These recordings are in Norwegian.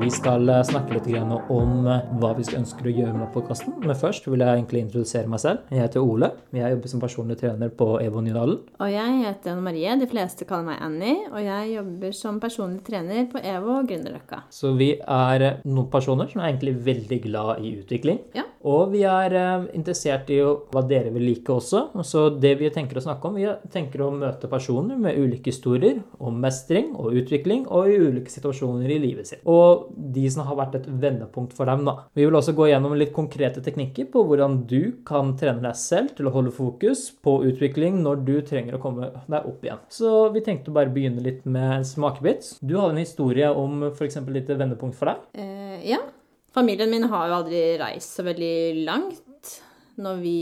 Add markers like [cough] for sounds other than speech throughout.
Vi skal eh, snakke litt om eh, hva vi skal ønsker å gjøre med podkasten. Men først vil jeg egentlig introdusere meg selv. Jeg heter Ole. Jeg jobber som personlig trener på EVO Nydalen. Og jeg heter Anne Marie. De fleste kaller meg Annie. Og jeg jobber som personlig trener på EVO Grünerløkka. Så vi er eh, noen personer som er egentlig veldig glad i utvikling. Ja. Og vi er interessert i hva dere vil like også. Så det vi tenker å snakke om, vi tenker å møte personer med ulike historier om mestring og utvikling og i ulike situasjoner i livet sitt. Og de som har vært et vendepunkt for dem, da. Vi vil også gå gjennom litt konkrete teknikker på hvordan du kan trene deg selv til å holde fokus på utvikling når du trenger å komme deg opp igjen. Så vi tenkte å bare begynne litt med en smakebit. Du har en historie om f.eks. litt vendepunkt for deg. Eh, ja. Familien min har jo aldri reist så veldig langt når vi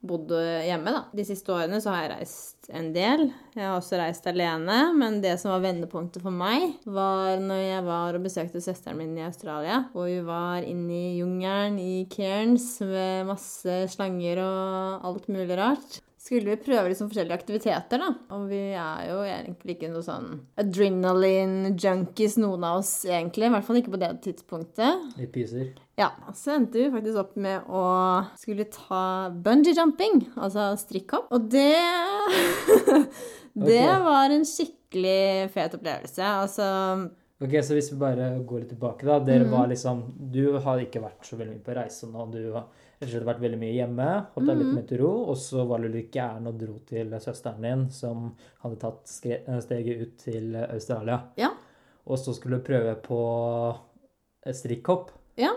bodde hjemme, da. De siste årene så har jeg reist en del. Jeg har også reist alene, men det som var vendepunktet for meg, var når jeg var og besøkte søsteren min i Australia. Og vi var inne i jungelen i Cairns med masse slanger og alt mulig rart. Skulle vi prøve liksom forskjellige aktiviteter, da. Og vi er jo egentlig ikke noe sånn adrenaline-junkies, noen av oss egentlig. I hvert fall ikke på det tidspunktet. Litt pyser. Ja, så endte vi faktisk opp med å skulle ta bungee jumping, altså strikkhopp. Og det [laughs] Det var en skikkelig fet opplevelse. Altså Ok, så hvis vi bare går litt tilbake, da. Dere var liksom Du har ikke vært så veldig mye på reise nå. Du har rett og vært veldig mye hjemme, holdt deg litt mer til ro, og så var du litt gæren og dro til søsteren din, som hadde tatt steget ut til Australia. Ja. Og så skulle du prøve på strikkhopp. Ja.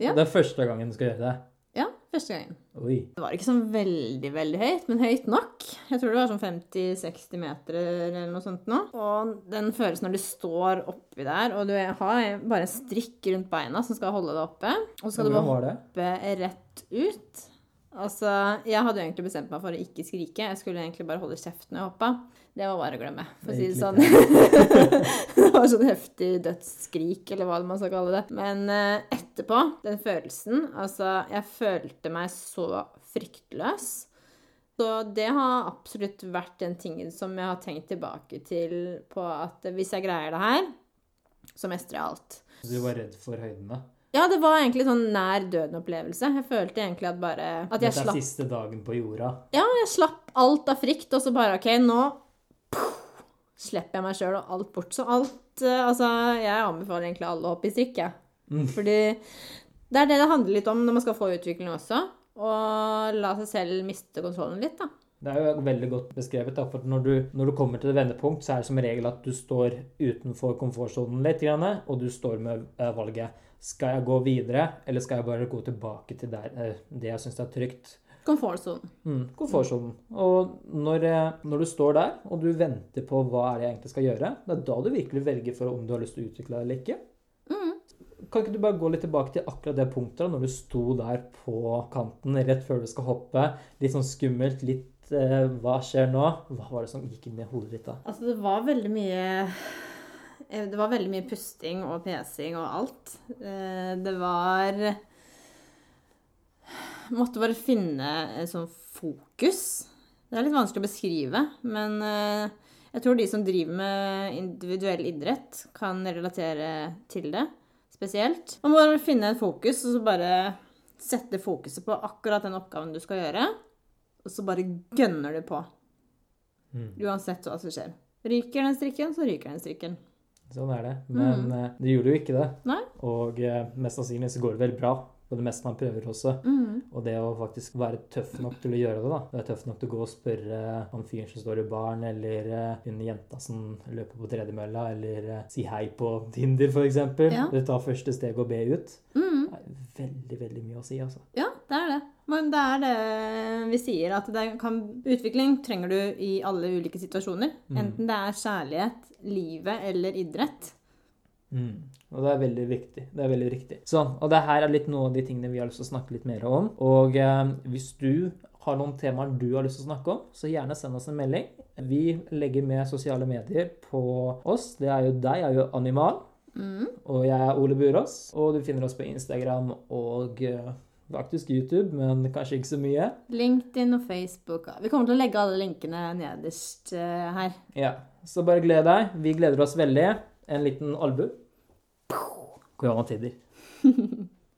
Ja. Det er første gangen du skal gjøre det. Ja, første gangen. Oi. Det var ikke sånn veldig, veldig høyt, men høyt nok. Jeg tror det var sånn 50-60 meter eller noe sånt nå. Og den følelsen når du står oppi der, og du har bare en strikk rundt beina som skal holde deg oppe, og så skal du bare hoppe rett ut. Altså, jeg hadde jo egentlig bestemt meg for å ikke skrike. Jeg skulle egentlig bare holde kjeft når jeg hoppa. Det var bare å glemme, for å si det sånn. [laughs] det var sånn heftig dødsskrik, eller hva man skal kalle det. Men eh, etterpå, den følelsen Altså, jeg følte meg så fryktløs. Så det har absolutt vært den tingen som jeg har tenkt tilbake til på at hvis jeg greier det her, så mestrer jeg alt. Du var redd for høydene? Ja, det var egentlig sånn nær døden-opplevelse. Jeg følte egentlig at bare At jeg Dette er slapp siste dagen på jorda. Ja, jeg slapp alt av frykt, og så bare OK, nå puh, slipper jeg meg sjøl og alt bort. Så alt eh, Altså, jeg anbefaler egentlig alle å hoppe i strikk, jeg. Mm. Fordi det er det det handler litt om når man skal få utvikling også. Og la seg selv miste kontrollen litt, da. Det er jo veldig godt beskrevet. Da, for når du, når du kommer til et vendepunkt, så er det som regel at du står utenfor komfortsonen litt, og du står med eh, valget skal jeg gå videre, eller skal jeg bare gå tilbake til der, eh, det jeg syns er trygt. Komfortsonen. Mm, komfortsonen. Og når, eh, når du står der, og du venter på hva er det jeg egentlig skal gjøre, det er da du virkelig velger for om du har lyst til å utvikle deg eller ikke. Kan ikke du bare gå litt tilbake til akkurat det punktet, da, når du sto der på kanten rett før du skal hoppe? Litt sånn skummelt, litt Hva skjer nå? Hva var det som gikk inn i hodet ditt da? Altså, det var veldig mye eh, Det var veldig mye pusting og pesing og alt. Eh, Det var Måtte bare finne et sånn fokus. Det er litt vanskelig å beskrive, men eh, jeg tror de som driver med individuell idrett, kan relatere til det spesielt. Man må bare finne et fokus, og så bare sette fokuset på akkurat den oppgaven du skal gjøre, og så bare gønner du på. Mm. Uansett hva som skjer. Ryker den strikken, så ryker den strikken. Sånn er det. Men Mm. eh, det gjorde jo ikke det. Nei? Og eh, mest sannsynlig så går det veldig bra på det meste man prøver også. Mm. Og det å faktisk være tøff nok til å gjøre det, da. Være tøff nok til å gå og spørre han fyren som står i baren, eller eh, hun jenta som løper på tredemølla, eller si hei på Tinder, eksempel. Ja. Det tar første steg og be ut. Mm. Det er veldig, veldig mye å si, altså. Ja, det er det. Men det er det vi sier, at kan, utvikling trenger du i alle ulike situasjoner. Mm. Enten det er kjærlighet, livet eller idrett. Mm. Og det er veldig viktig. Det er veldig riktig. Sånn, og det her er litt noe av de tingene vi har lyst til å snakke litt mer om. Og eh, hvis du har noen temaer du har lyst til å snakke om, så gjerne send oss en melding. Vi legger med sosiale medier på oss. Det er jo deg, er jo Animal. Mm. Og jeg er Ole Burås. Og du finner oss på Instagram og eh, faktisk YouTube, men kanskje ikke så mye. LinkedIn og Facebook. Vi kommer til å legge alle linkene nederst eh, her. Ja, Så bare gled deg. Vi gleder oss veldig. En liten albue. Koronatider. [laughs]